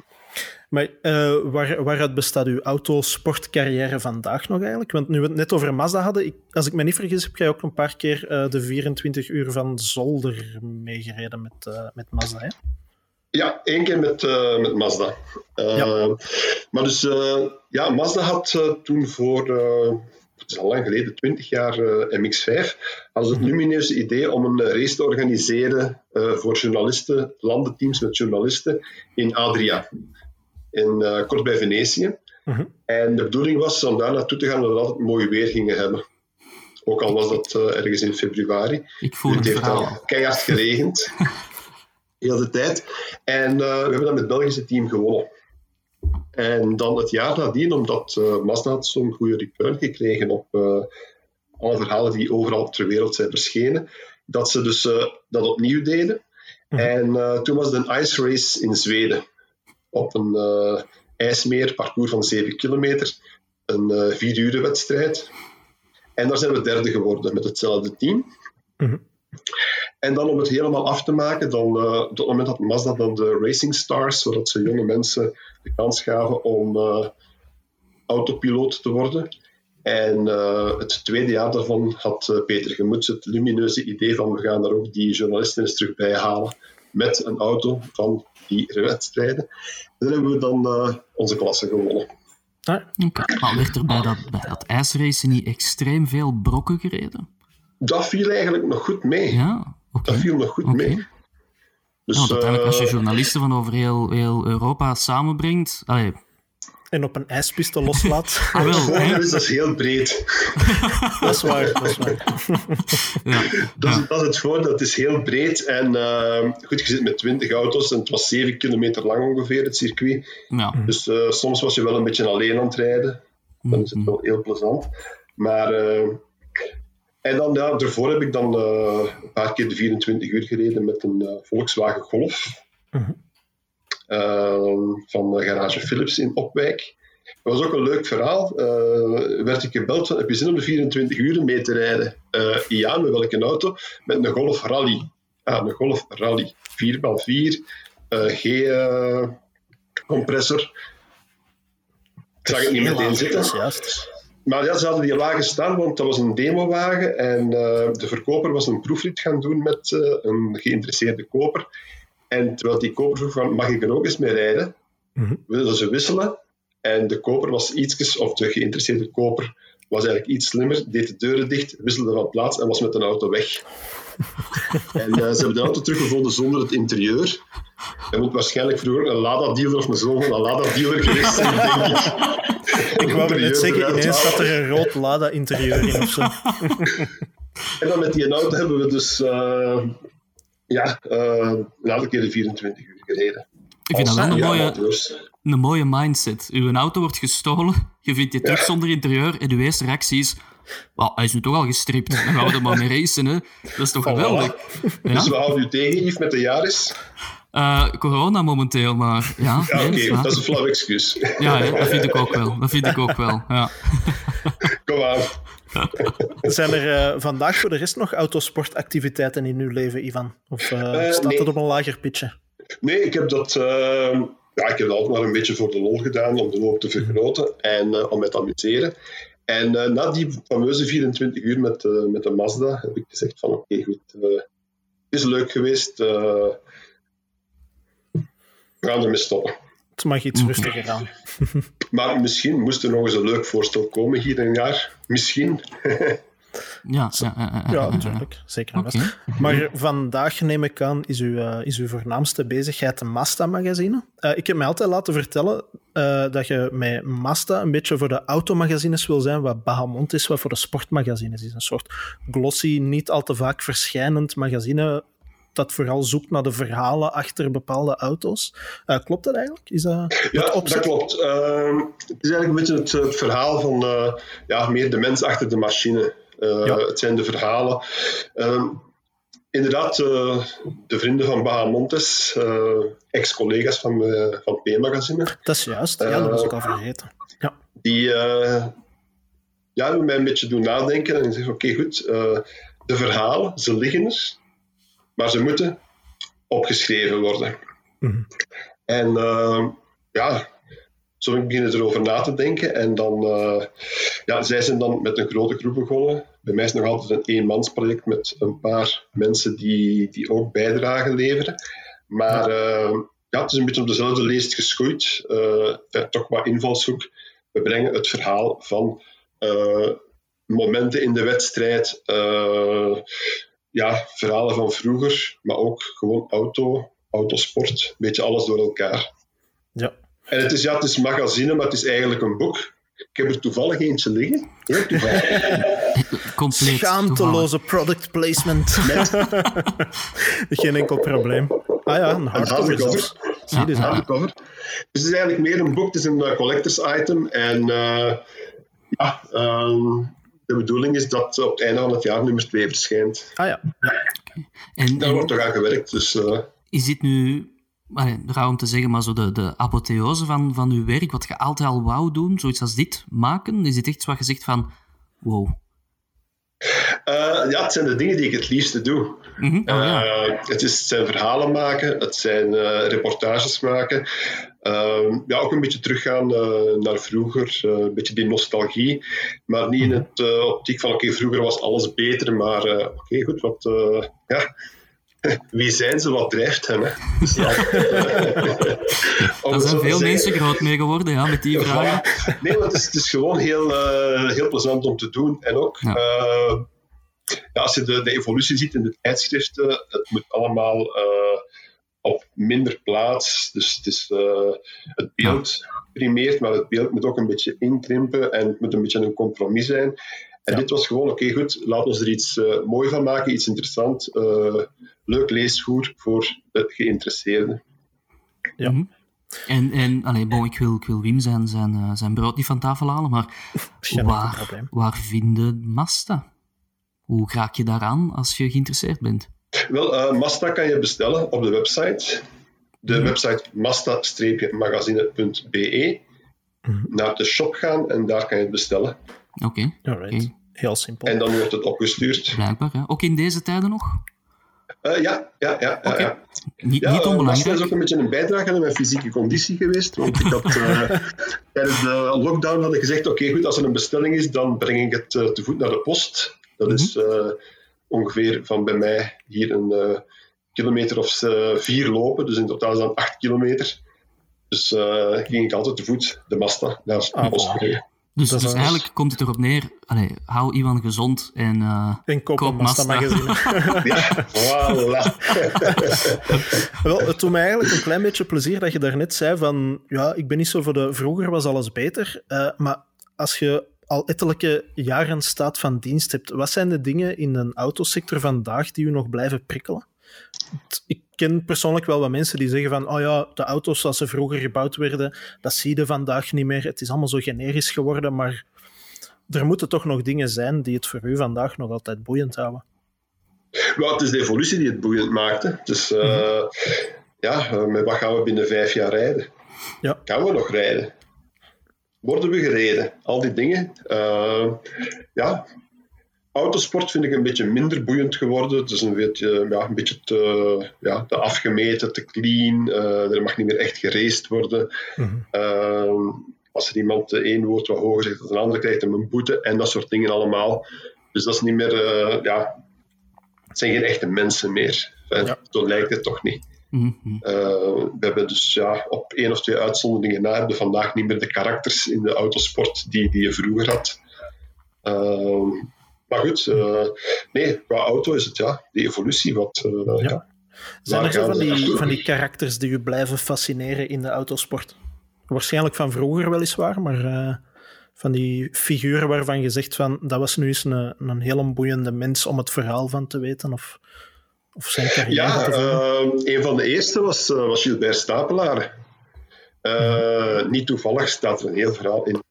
Maar eh, waar, waaruit bestaat uw autosportcarrière vandaag nog eigenlijk? Want nu we het net over Mazda hadden, ik, als ik me niet vergis, heb jij ook een paar keer eh, de 24 uur van Zolder meegereden met, eh, met Mazda. Hè? Ja, één keer met, eh, met Mazda. Eh, Ja. Maar dus, eh, ja, Mazda had toen voor, eh, het is al lang geleden, 20 jaar eh, MX5, hadden ze het lumineuze idee om een race te organiseren eh, voor journalisten, landenteams met journalisten in Adria, in, eh, kort bij Venetië. Mhm. En de bedoeling was om daar naartoe te gaan dat we altijd mooi weer gingen hebben. Ook al was dat eh, ergens in februari. Ik voel Het het heeft verhaal. al keihard geregend. Heel de tijd. En eh, we hebben dat met het Belgische team gewonnen. En dan het jaar nadien, omdat eh, Mazda had zo'n goede return gekregen op eh, alle verhalen die overal ter wereld zijn verschenen, dat ze dus dat opnieuw deden. En eh, toen was het een ice race in Zweden. Op een ijsmeer, parcours van 7 kilometer. Een vier uren wedstrijd. En daar zijn we derde geworden met hetzelfde team. En dan om het helemaal af te maken, dan, eh, op het moment dat Mazda dan de Racing Stars, zodat ze jonge mensen de kans gaven om eh, autopiloot te worden. En eh, het tweede jaar daarvan had Peter Gemoets het lumineuze idee van we gaan daar ook die journalisten eens terug bij halen met een auto van die wedstrijden. En dan hebben we dan eh, onze klasse gewonnen. Ah, Oké. Maar werd er bij dat, bij dat ijsracen niet extreem veel brokken gereden? Dat viel eigenlijk nog goed mee. Ja, Dat viel nog goed mee. Dus, want uiteindelijk als je eh, journalisten van over heel, heel Europa samenbrengt... Allee, en op een ijspiste loslaat. ah, wel, het voordeel hè? is dat is heel breed. dat is waar. Dat is waar. Ja. Dat, is, dat is het voordeel. Het is heel breed. En eh, goed, je zit met 20 auto's en het was 7 kilometer lang ongeveer, het circuit. Ja. Dus eh, soms was je wel een beetje alleen aan het rijden. Dan is het Mhm. wel heel plezant. Maar, eh, en dan, ja, daarvoor heb ik dan eh, een paar keer de 24 uur gereden met een eh, Volkswagen Golf. Eh, van eh, Garage Philips in Opwijk. Dat was ook een leuk verhaal. Werd ik gebeld van, heb je zin om de 24 uur mee te rijden? Ja, met welke auto? Met een Golf Rally. Ah, een Golf Rally 4x4, G-compressor. Ik zag het niet meteen zitten. Juist. Maar ja, ze hadden die lagen staan, want dat was een demowagen en de verkoper was een proefrit gaan doen met een geïnteresseerde koper. En terwijl die koper vroeg van, mag ik er ook eens mee rijden? Mm Wilden ze wisselen? En de koper was ietsjes, of de geïnteresseerde koper was eigenlijk iets slimmer, deed de deuren dicht, wisselde van plaats en was met een auto weg. en uh, ze hebben de auto teruggevonden zonder het interieur. Hij moet waarschijnlijk vroeger een Lada-dealer of een zoon van een Lada-dealer geweest zijn, denk ik. Ik wou net zeggen, ineens zat er een rood Lada-interieur in of zo. en dan met die auto hebben we dus uh, ja, uh, een aantal keer de 24 uur gereden. Ik vind dat wel een mooie, een mooie mindset. Uw auto wordt gestolen, je vindt je terug zonder interieur en uw eerste reactie is... Well, hij is nu toch al gestript, dan gaan we er maar mee racen. Hè. Dat is toch geweldig. Ja? Dus we houden u tegen, Yves, met de Jaris? Uh, corona momenteel, maar ja. ja Oké, okay, dat is een flauw excuus. Ja, hè, dat vind ik ook wel. Dat vind ik ook wel, ja. Kom aan. Zijn er uh, vandaag voor de rest nog autosportactiviteiten in uw leven, Ivan? Of uh, staat nee. dat op een lager pitje? Nee, ik heb dat, uh, ja, ik heb dat altijd maar een beetje voor de lol gedaan, om de loop te vergroten en uh, om mij te amuseren. En uh, na die fameuze 24 uur met, met de Mazda heb ik gezegd van oké, okay, goed, het is leuk geweest. We gaan ermee stoppen. Het mag iets rustiger gaan. maar misschien moest er nog eens een leuk voorstel komen hier een jaar. Misschien. Ja, ja, ja, ja, natuurlijk. Zeker okay. Maar vandaag, neem ik aan, is uw, uh, is uw voornaamste bezigheid de Mazda-magazine. Uh, ik heb mij altijd laten vertellen uh, dat je met Mazda een beetje voor de automagazines wil zijn, wat Bahamont is, wat voor de sportmagazines is. Een soort glossy, niet al te vaak verschijnend magazine dat vooral zoekt naar de verhalen achter bepaalde auto's. Uh, klopt dat eigenlijk? Is dat ja, dat klopt. Uh, het is eigenlijk een beetje het, het verhaal van uh, ja, meer de mens achter de machine. Ja. Het zijn de verhalen. Ehm, inderdaad, de vrienden van Bahamontes, ex-collega's van, van P-magazine. Dat is juist, ja, dat was ik al vergeten. Ja. Die ja, hebben mij een beetje doen nadenken en zeggen: oké, okay, goed, de verhalen, ze liggen er maar ze moeten opgeschreven worden. Mm En uh, ja, zo beginnen erover na te denken. En dan, uh, ja, zij zijn dan met een grote groep begonnen. Bij mij is het nog altijd een eenmansproject met een paar mensen die, die ook bijdragen leveren. Maar uh, ja, het is een beetje op dezelfde leest geschoeid. toch wat invalshoek. We brengen het verhaal van momenten in de wedstrijd ja, verhalen van vroeger, maar ook gewoon auto, autosport, een beetje alles door elkaar. Ja. En het is, ja, het is magazine, maar het is eigenlijk een boek. Ik heb er toevallig eentje liggen. Heel toevallig. Compleet Schaamteloze product placement. Geen enkel probleem. Ah ja, een hardcover. Zie je, dus hardcover. Dus het is eigenlijk meer een boek, het is een uh, collectors item. En uh, ja, um, de bedoeling is dat op het einde van het jaar nummer 2 verschijnt. Ah ja. En, Daar wordt toch aan gewerkt. Dus, uh... Is dit nu, raar om te zeggen, maar zo de, de apotheose van, van uw werk, wat je altijd al wou doen, zoiets als dit maken? Is dit echt wat je zegt van, wow, uh, ja, het zijn de dingen die ik het liefste doe. Mm -hmm. oh, ja. uh, het, is, het zijn verhalen maken, het zijn uh, reportages maken. Ehm, ja, ook een beetje teruggaan naar vroeger, een beetje die nostalgie. Maar niet in mhm. het optiek van, oké, okay, vroeger was alles beter, maar oké, okay, goed, wat... ja, wie zijn ze, wat drijft hen? Hè? Dus ja. Daar zijn veel mensen groot mee geworden, ja, met die vragen. Nee, maar het is, het is gewoon heel, uh, heel plezant om te doen. En ook, ja. Uh, ja, als je de, de, evolutie ziet in de tijdschriften, het moet allemaal uh, op minder plaats. Dus het, is, het beeld ja. primeert, maar het beeld moet ook een beetje inkrimpen en het moet een beetje een compromis zijn. En dit was gewoon, oké, okay, goed, laten we er iets uh, mooi van maken, iets interessant, uh, leuk leesvoer voor de geïnteresseerden. Ja. -hmm. En, en allee, bon, ik, wil, ik wil Wim zijn, zijn, uh, zijn brood niet van tafel halen, maar waar, waar vinden Masta? Hoe raak je daaraan als je geïnteresseerd bent? Wel, Masta kan je bestellen op de website. De -hmm. website masta-magazine.be. -hmm. Naar de shop gaan en daar kan je het bestellen. Oké. Okay. Okay. Heel simpel. En dan wordt het opgestuurd. Blijkbaar, ja. Ook in deze tijden nog? Uh, ja, ja, ja. Okay. ja, Niet, ja, niet onbelangrijk. Dat is ook een beetje een bijdrage aan mijn fysieke conditie geweest. Want ik had uh, tijdens de lockdown had ik gezegd: Oké, goed, als er een bestelling is, dan breng ik het uh, te voet naar de post. Dat mm -hmm. is ongeveer van bij mij hier een kilometer of vier lopen. Dus in totaal is dat acht kilometer. Dus ging ik altijd te voet de Masta naar de post brengen. Dus, dus eigenlijk komt het erop neer, allee, hou iemand gezond en, uh, en koop, magazine. ja, voilà. Wel, het doet mij eigenlijk een klein beetje plezier dat je daarnet zei van ja, ik ben niet zo voor de vroeger was alles beter, uh, maar als je al ettelijke jaren staat van dienst hebt, wat zijn de dingen in een autosector vandaag die u nog blijven prikkelen? Ik ken persoonlijk wel wat mensen die zeggen van oh ja, de auto's zoals ze vroeger gebouwd werden, dat zie je vandaag niet meer. Het is allemaal zo generisch geworden, maar er moeten toch nog dingen zijn die het voor u vandaag nog altijd boeiend houden. Well, het is de evolutie die het boeiend maakte. Dus uh, mm-hmm. ja, eh, met wat gaan we binnen vijf jaar rijden? Ja. Gaan we nog rijden? Worden we gereden? Al die dingen. Uh, ja, autosport vind ik een beetje minder boeiend geworden. Het is een beetje, ja, een beetje te, ja, te afgemeten, te clean. Uh, er mag niet meer echt geraced worden. Mm als er iemand één woord wat hoger zegt dan een ander, krijgt hem een boete en dat soort dingen allemaal. Dus dat is niet meer, uh, ja, het zijn geen echte mensen meer. Ja. Zo lijkt het toch niet. Mm -hmm. we hebben dus ja, op één of twee uitzonderingen na hebben vandaag niet meer de karakters in de autosport die, die je vroeger had. Maar goed, uh, nee, qua auto is het ja, die evolutie wat. Uh, ja. ja. Zijn er zo van die, van die karakters die u blijven fascineren in de autosport? Waarschijnlijk van vroeger weliswaar, maar uh, van die figuren waarvan je zegt van dat was nu eens een, een heel boeiende mens om het verhaal van te weten of, of zijn carrière ja, te volgen. een van de eerste was, was Gilbert Stapelaar. Uh, niet toevallig staat er een heel verhaal in.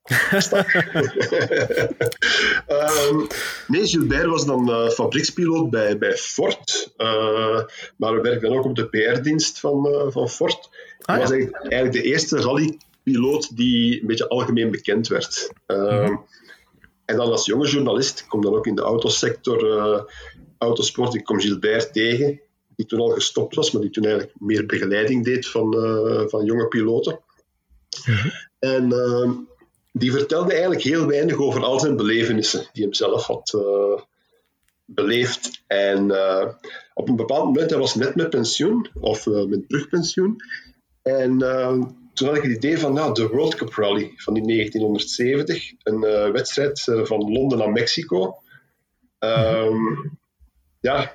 um, nee, Gilbert was dan uh, fabriekspiloot bij, bij Ford. Uh, maar we werkten ook op de PR-dienst van, van Ford. Hij ah, was eigenlijk, eigenlijk, de eerste rallypiloot die een beetje algemeen bekend werd. Mm En dan als jonge journalist, ik kom dan ook in de autosector, autosport, ik kom Gilbert tegen die toen al gestopt was, maar die toen eigenlijk meer begeleiding deed van, uh, van jonge piloten. En uh, die vertelde eigenlijk heel weinig over al zijn belevenissen die hem zelf had uh, beleefd. En op een bepaald moment, hij was net met pensioen, of met terugpensioen. En toen had ik het idee van nou, de World Cup Rally van die 1970, een wedstrijd van Londen naar Mexico. Um, ja,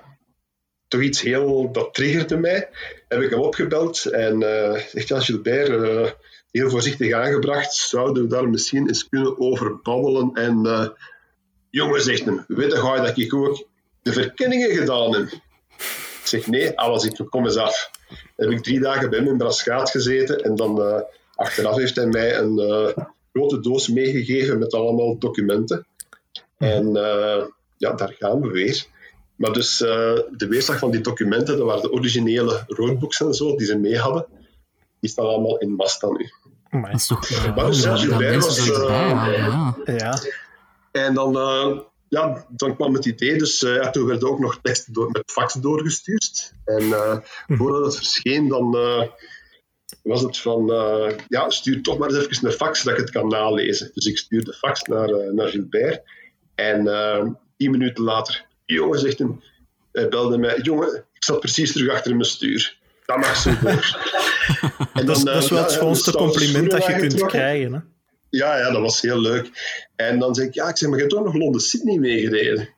toch iets heel, dat triggerde mij. Heb ik hem opgebeld en uh, zegt, ja, Gilbert, uh, heel voorzichtig aangebracht, zouden we daar misschien eens kunnen over babbelen. En uh, jongen, zegt hem, weet je dat ik ook de verkenningen gedaan heb? Ik zeg, nee, alles, ik kom eens af. Dan heb ik drie dagen bij hem in Braschaat gezeten en dan achteraf heeft hij mij een grote doos meegegeven met allemaal documenten. En ja, daar gaan we weer. Maar dus de weerslag van die documenten, dat waren de originele roadbooks en zo, die ze mee hadden, die staan allemaal in Masta nu. Maar dat is toch... Uh, maar dus, ja, was... Uh, ja. ja. En dan, ja, dan kwam het idee, dus ja, toen werden ook nog teksten door, met fax doorgestuurd. En hm. voordat het verscheen, dan was het van, ja, stuur toch maar eens even een fax dat ik het kan nalezen. Dus ik stuurde fax naar, naar Gilbert. En tien minuten later jongen, zegt hem, hij belde mij, jongen, ik zat precies terug achter mijn stuur. Dat mag zo door. en dan, dat, is, dat is wel het schoonste compliment dat je kunt krijgen. Hè? Ja, ja, dat was heel leuk. En dan zeg ik, ja, ik zeg, maar je hebt toch nog Londen-Sydney meegereden?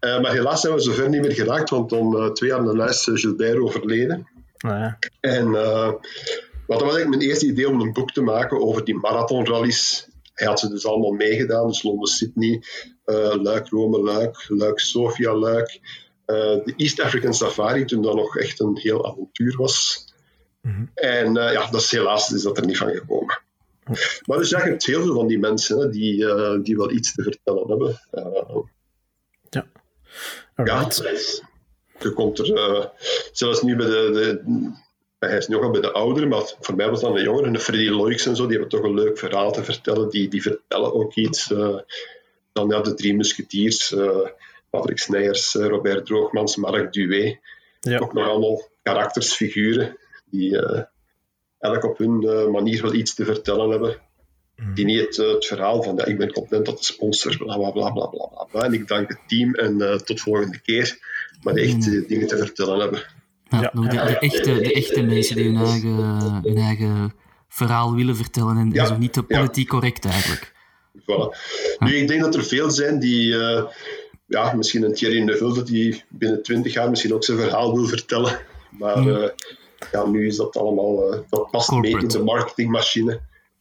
Uh, maar helaas zijn we zover niet meer geraakt, want om uh, twee jaar daarna is Gilbert overleden. Ah, ja. En uh, wat was eigenlijk mijn eerste idee om een boek te maken over die marathonrallies hij had ze dus allemaal meegedaan. Dus Londen, Sydney, uh, Uh, de East African Safari, toen dat nog echt een heel avontuur was. Mm-hmm. En uh, ja, dat is helaas is dat er niet van gekomen. Maar dus ja, je hebt heel veel van die mensen hè, die, die wel iets te vertellen hebben. ja. Alright. Ja, je komt er zelfs nu bij de, de hij is nogal bij de ouderen, maar voor mij was dan de jongeren, de Freddy Loix en zo, die hebben toch een leuk verhaal te vertellen. Die, die vertellen ook iets. Uh, dan ja, de drie musketiers. Uh, Patrick Snijers, Robert Droogmans, Mark Duwé. Ja. Ook nog allemaal karaktersfiguren die elk op hun manier wel iets te vertellen hebben. Mhm. Die niet het, het, verhaal van ja, ik ben content dat de sponsor, bla bla bla bla bla bla. En ik dank het team en tot volgende keer. Maar echt mhm. dingen te vertellen hebben. Ja, De, de, echte, de echte mensen die hun eigen, hun eigen verhaal willen vertellen en, ja, zo niet te politiek correct eigenlijk. Voilà. Nu, ik denk dat er veel zijn die, uh, ja, misschien een Thierry Neuville, die binnen twintig jaar misschien ook zijn verhaal wil vertellen. Maar uh, ja, nu is dat allemaal, uh, dat past Corporate. mee in de marketingmachine.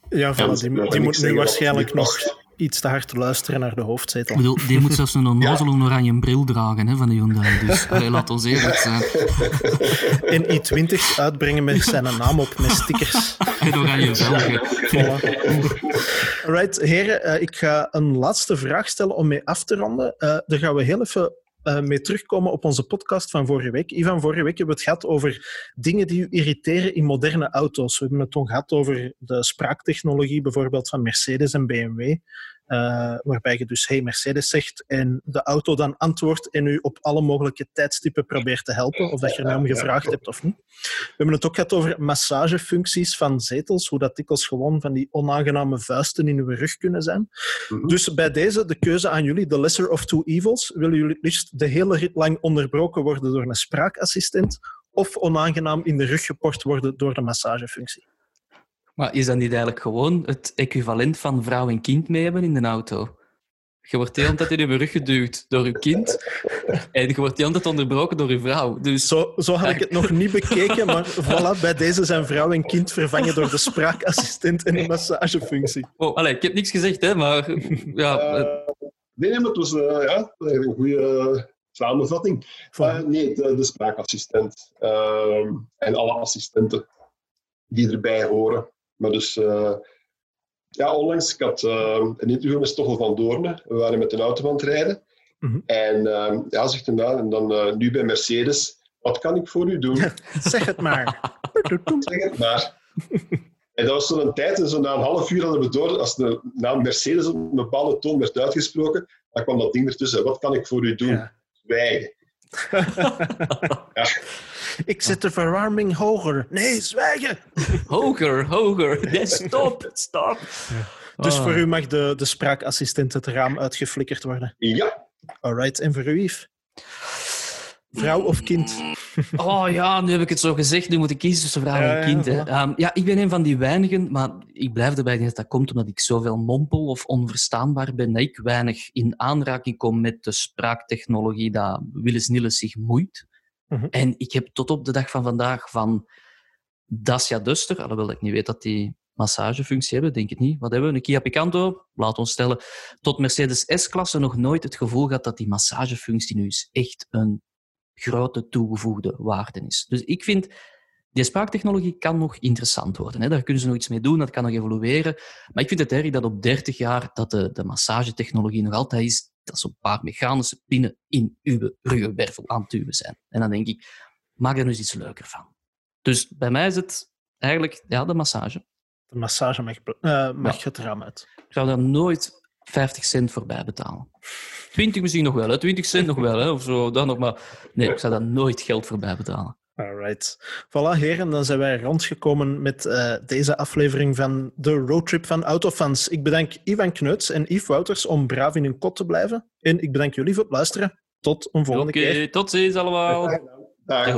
Ja, voilà, die, die moet nu waarschijnlijk nog iets te hard luisteren naar de hoofdzetel. Ik bedoel, die moet zelfs een onnozele ja. oranje bril dragen hè, van de Hyundai. Dus allee, laat ons eerlijk zijn. En i20's uitbrengen met zijn naam op, met stickers. En oranje velgen. Right, heren, uh, ik ga een laatste vraag stellen om mee af te ronden. Uh, daar gaan we heel even mee terugkomen op onze podcast van vorige week. Ivan, vorige week hebben we het gehad over dingen die u irriteren in moderne auto's. We hebben het toen gehad over de spraaktechnologie, bijvoorbeeld van Mercedes en BMW. Uh, waarbij je dus hey Mercedes zegt en de auto dan antwoordt en u op alle mogelijke tijdstippen probeert te helpen, of dat je er om gevraagd hebt of niet. We hebben het ook gehad over massagefuncties van zetels, hoe dat dikwijls gewoon van die onaangename vuisten in uw rug kunnen zijn. Mhm. Dus bij deze de keuze aan jullie, the lesser of two evils. Willen jullie liefst de hele rit lang onderbroken worden door een spraakassistent of onaangenaam in de rug geport worden door de massagefunctie? Maar is dat niet eigenlijk gewoon het equivalent van vrouw en kind mee hebben in de auto? Je wordt de hele tijd in je rug geduwd door je kind en je wordt de hele tijd onderbroken door je vrouw. Dus... Zo, zo had ik het nog niet bekeken, maar voilà, bij deze zijn vrouw en kind vervangen door de spraakassistent en de massagefunctie. Oh, allez, ik heb niks gezegd, hè, maar... Ja, uh, nee, maar het was uh, ja, een goede samenvatting. Uh, nee, de, de spraakassistent ehm, en alle assistenten die erbij horen. Maar dus, uh, ja, onlangs, ik had uh, een interview met Stoffel van Doorne. We waren met een auto aan het rijden. Mm -hmm. En uh, ja, zegt hij nou, en dan nu bij Mercedes, wat kan ik voor u doen? zeg het maar. zeg het maar. En dat was zo'n tijd, en zo na een half uur hadden we door, als de naam Mercedes op een bepaalde toon werd uitgesproken, dan kwam dat ding ertussen. Wat kan ik voor u doen? Ja. Zwijgen. ja. Ik zet de verwarming hoger. Nee, zwijgen. Hoger, hoger. Nee, stop, stop. Dus voor u mag de, de spraakassistent het raam uitgeflikkerd worden? Ja. Alright, en voor u, Yves? Vrouw of kind? Oh ja, nu heb ik het zo gezegd. Nu moet ik kiezen tussen vrouw en kind. Ja, hè. Um, ja, ik ben een van die weinigen, maar ik blijf erbij dat dat komt omdat ik zoveel mompel of onverstaanbaar ben, dat ik weinig in aanraking kom met de spraaktechnologie dat Willis Nilles zich moeit. Mhm. En ik heb tot op de dag van vandaag van Dacia Duster, alhoewel ik niet weet dat die massagefunctie hebben, denk ik niet. Wat hebben we? Een Kia Picanto, laat ons stellen, tot Mercedes S-klasse nog nooit het gevoel gehad dat die massagefunctie nu echt een grote toegevoegde waarde is. Dus ik vind, die spraaktechnologie kan nog interessant worden. Hè. Daar kunnen ze nog iets mee doen, dat kan nog evolueren. Maar ik vind het erg dat op 30 jaar dat de, de massagetechnologie nog altijd is dat zo'n paar mechanische pinnen in uw ruggenwervel aan het zijn. En dan denk ik, maak er nu eens iets leuker van. Dus bij mij is het eigenlijk ja, de massage. De massage mag, uh, mag het raam uit. Ik zou daar nooit 50 cent voorbij betalen. 20 misschien nog wel, hè? 20 cent nog wel, hè? of zo. Dan nog maar. Nee, ik zou daar nooit geld voorbij betalen. Alright. Voilà, heren, dan zijn wij rondgekomen met uh, deze aflevering van de roadtrip van Autofans. Ik bedank Ivan Kneuts en Yves Wouters om braaf in hun kot te blijven. En ik bedank jullie voor het luisteren. Tot een volgende okay, keer. Tot ziens allemaal. Dag. Dag.